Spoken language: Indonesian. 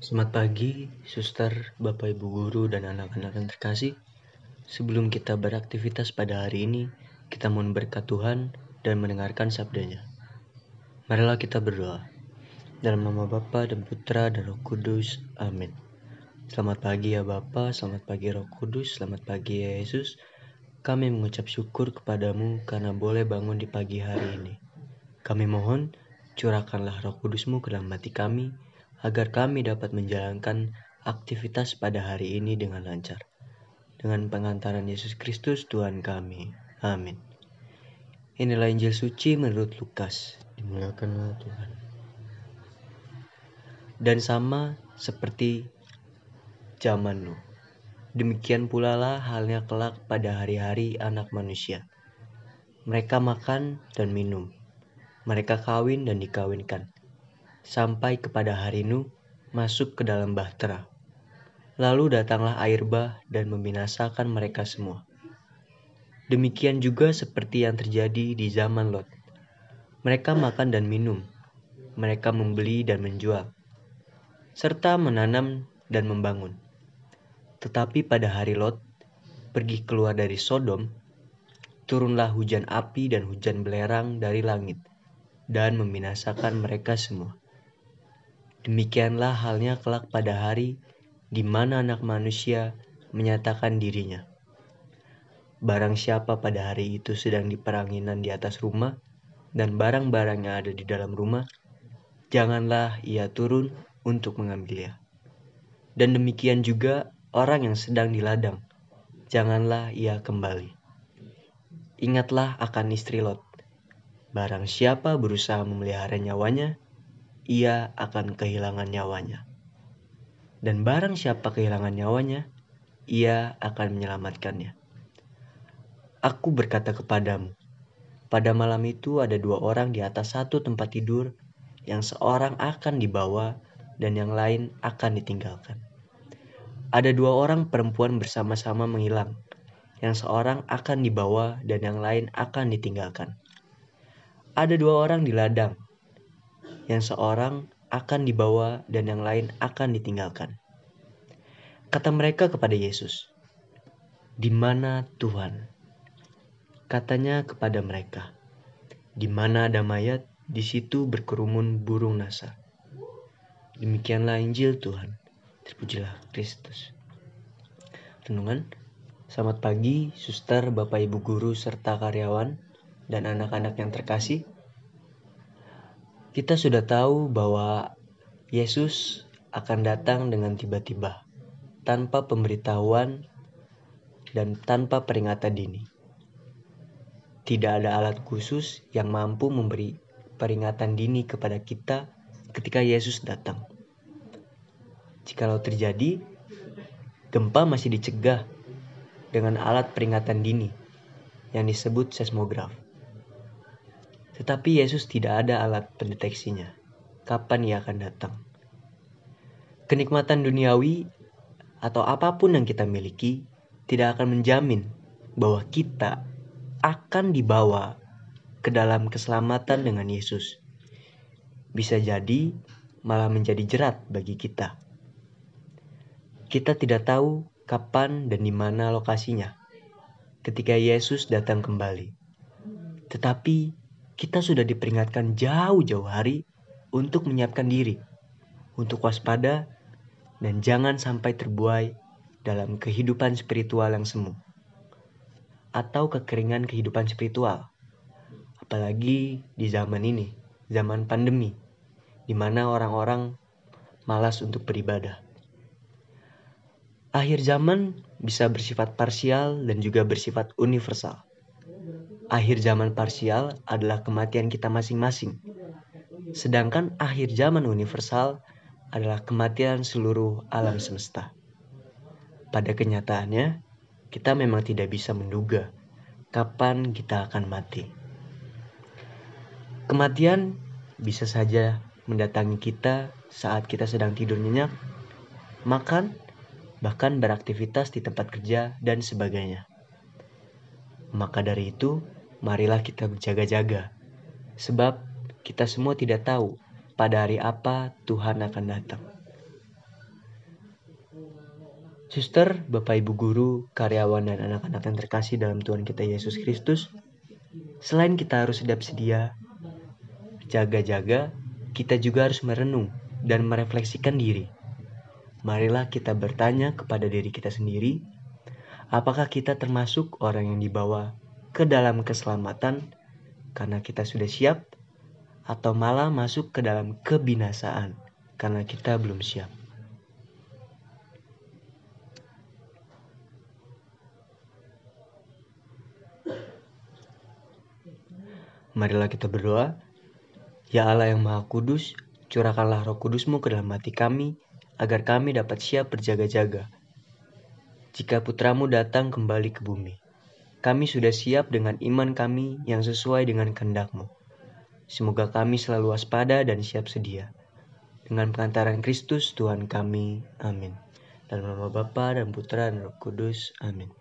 Selamat pagi, suster, bapak ibu guru, dan anak-anak yang terkasih. Sebelum kita beraktivitas pada hari ini, kita mohon berkat Tuhan dan mendengarkan sabdanya. Marilah kita berdoa. Dalam nama Bapa dan Putra dan Roh Kudus. Amin. Selamat pagi ya Bapa, selamat pagi Roh Kudus, selamat pagi ya Yesus. Kami mengucap syukur kepadamu karena boleh bangun di pagi hari ini. Kami mohon, curahkanlah roh kudusmu ke dalam hati kami, agar kami dapat menjalankan aktivitas pada hari ini dengan lancar. Dengan pengantaran Yesus Kristus Tuhan kami. Amin. Inilah Injil suci menurut Lukas. Dimuliakanlah Tuhan. Dan sama seperti zaman Nuh. Demikian pula lah halnya kelak pada hari-hari anak manusia. Mereka makan dan minum. Mereka kawin dan dikawinkan. Sampai kepada hari Nuh masuk ke dalam bahtera. Lalu datanglah air bah dan membinasakan mereka semua. Demikian juga seperti yang terjadi di zaman Lot. Mereka makan dan minum. Mereka membeli dan menjual. Serta menanam dan membangun tetapi pada hari Lot pergi keluar dari Sodom, turunlah hujan api dan hujan belerang dari langit dan membinasakan mereka semua. Demikianlah halnya kelak pada hari di mana anak manusia menyatakan dirinya. Barang siapa pada hari itu sedang di peranginan di atas rumah dan barang-barang yang ada di dalam rumah, janganlah ia turun untuk mengambilnya. Dan demikian juga orang yang sedang di ladang, janganlah ia kembali. Ingatlah akan istri Lot. Barang siapa berusaha memelihara nyawanya, ia akan kehilangan nyawanya. Dan barang siapa kehilangan nyawanya, ia akan menyelamatkannya. Aku berkata kepadamu, pada malam itu ada dua orang di atas satu tempat tidur, yang seorang akan dibawa dan yang lain akan ditinggalkan. Ada dua orang perempuan bersama-sama menghilang. Yang seorang akan dibawa dan yang lain akan ditinggalkan. Ada dua orang di ladang. Yang seorang akan dibawa dan yang lain akan ditinggalkan. Kata mereka kepada Yesus, "Di mana Tuhan?" Katanya kepada mereka, "Di mana ada mayat, di situ berkerumun burung nasar." Demikianlah Injil Tuhan. Terpujilah Kristus. Renungan. Selamat pagi, suster, bapak ibu guru, serta karyawan, dan anak-anak yang terkasih. Kita sudah tahu bahwa Yesus akan datang dengan tiba-tiba, tanpa pemberitahuan dan tanpa peringatan dini. Tidak ada alat khusus yang mampu memberi peringatan dini kepada kita ketika Yesus datang. Jikalau terjadi, gempa masih dicegah dengan alat peringatan dini yang disebut seismograf. Tetapi Yesus tidak ada alat pendeteksinya. Kapan ia akan datang? Kenikmatan duniawi atau apa pun yang kita miliki tidak akan menjamin bahwa kita akan dibawa ke dalam keselamatan dengan Yesus. Bisa jadi malah menjadi jerat bagi kita. Kita tidak tahu kapan dan di mana lokasinya ketika Yesus datang kembali. Tetapi kita sudah diperingatkan jauh-jauh hari untuk menyiapkan diri, untuk waspada, dan jangan sampai terbuai dalam kehidupan spiritual yang semu atau kekeringan kehidupan spiritual. Apalagi di zaman ini, zaman pandemi, di mana orang-orang malas untuk beribadah. Akhir zaman bisa bersifat parsial dan juga bersifat universal. Akhir zaman parsial adalah kematian kita masing-masing. Sedangkan akhir zaman universal adalah kematian seluruh alam semesta. Pada kenyataannya, kita memang tidak bisa menduga kapan kita akan mati. Kematian bisa saja mendatangi kita saat kita sedang tidur nyenyak, makan, bahkan beraktivitas di tempat kerja dan sebagainya. Maka dari itu, marilah kita berjaga-jaga, sebab kita semua tidak tahu pada hari apa Tuhan akan datang. Suster, Bapak Ibu guru, karyawan dan anak-anak yang terkasih dalam Tuhan kita Yesus Kristus, selain kita harus sedap sedia, jaga-jaga, kita juga harus merenung dan merefleksikan diri. Marilah kita bertanya kepada diri kita sendiri, apakah kita termasuk orang yang dibawa ke dalam keselamatan karena kita sudah siap, atau malah masuk ke dalam kebinasaan karena kita belum siap. Marilah kita berdoa. Ya Allah yang Maha Kudus, curahkanlah roh kudusmu ke dalam hati kami, agar kami dapat siap berjaga-jaga. Jika putramu datang kembali ke bumi, kami sudah siap dengan iman kami yang sesuai dengan kehendakmu. Semoga kami selalu waspada dan siap sedia. Dengan pengantaran Kristus Tuhan kami. Amin. Dalam nama Bapa dan Putra dan Roh Kudus. Amin.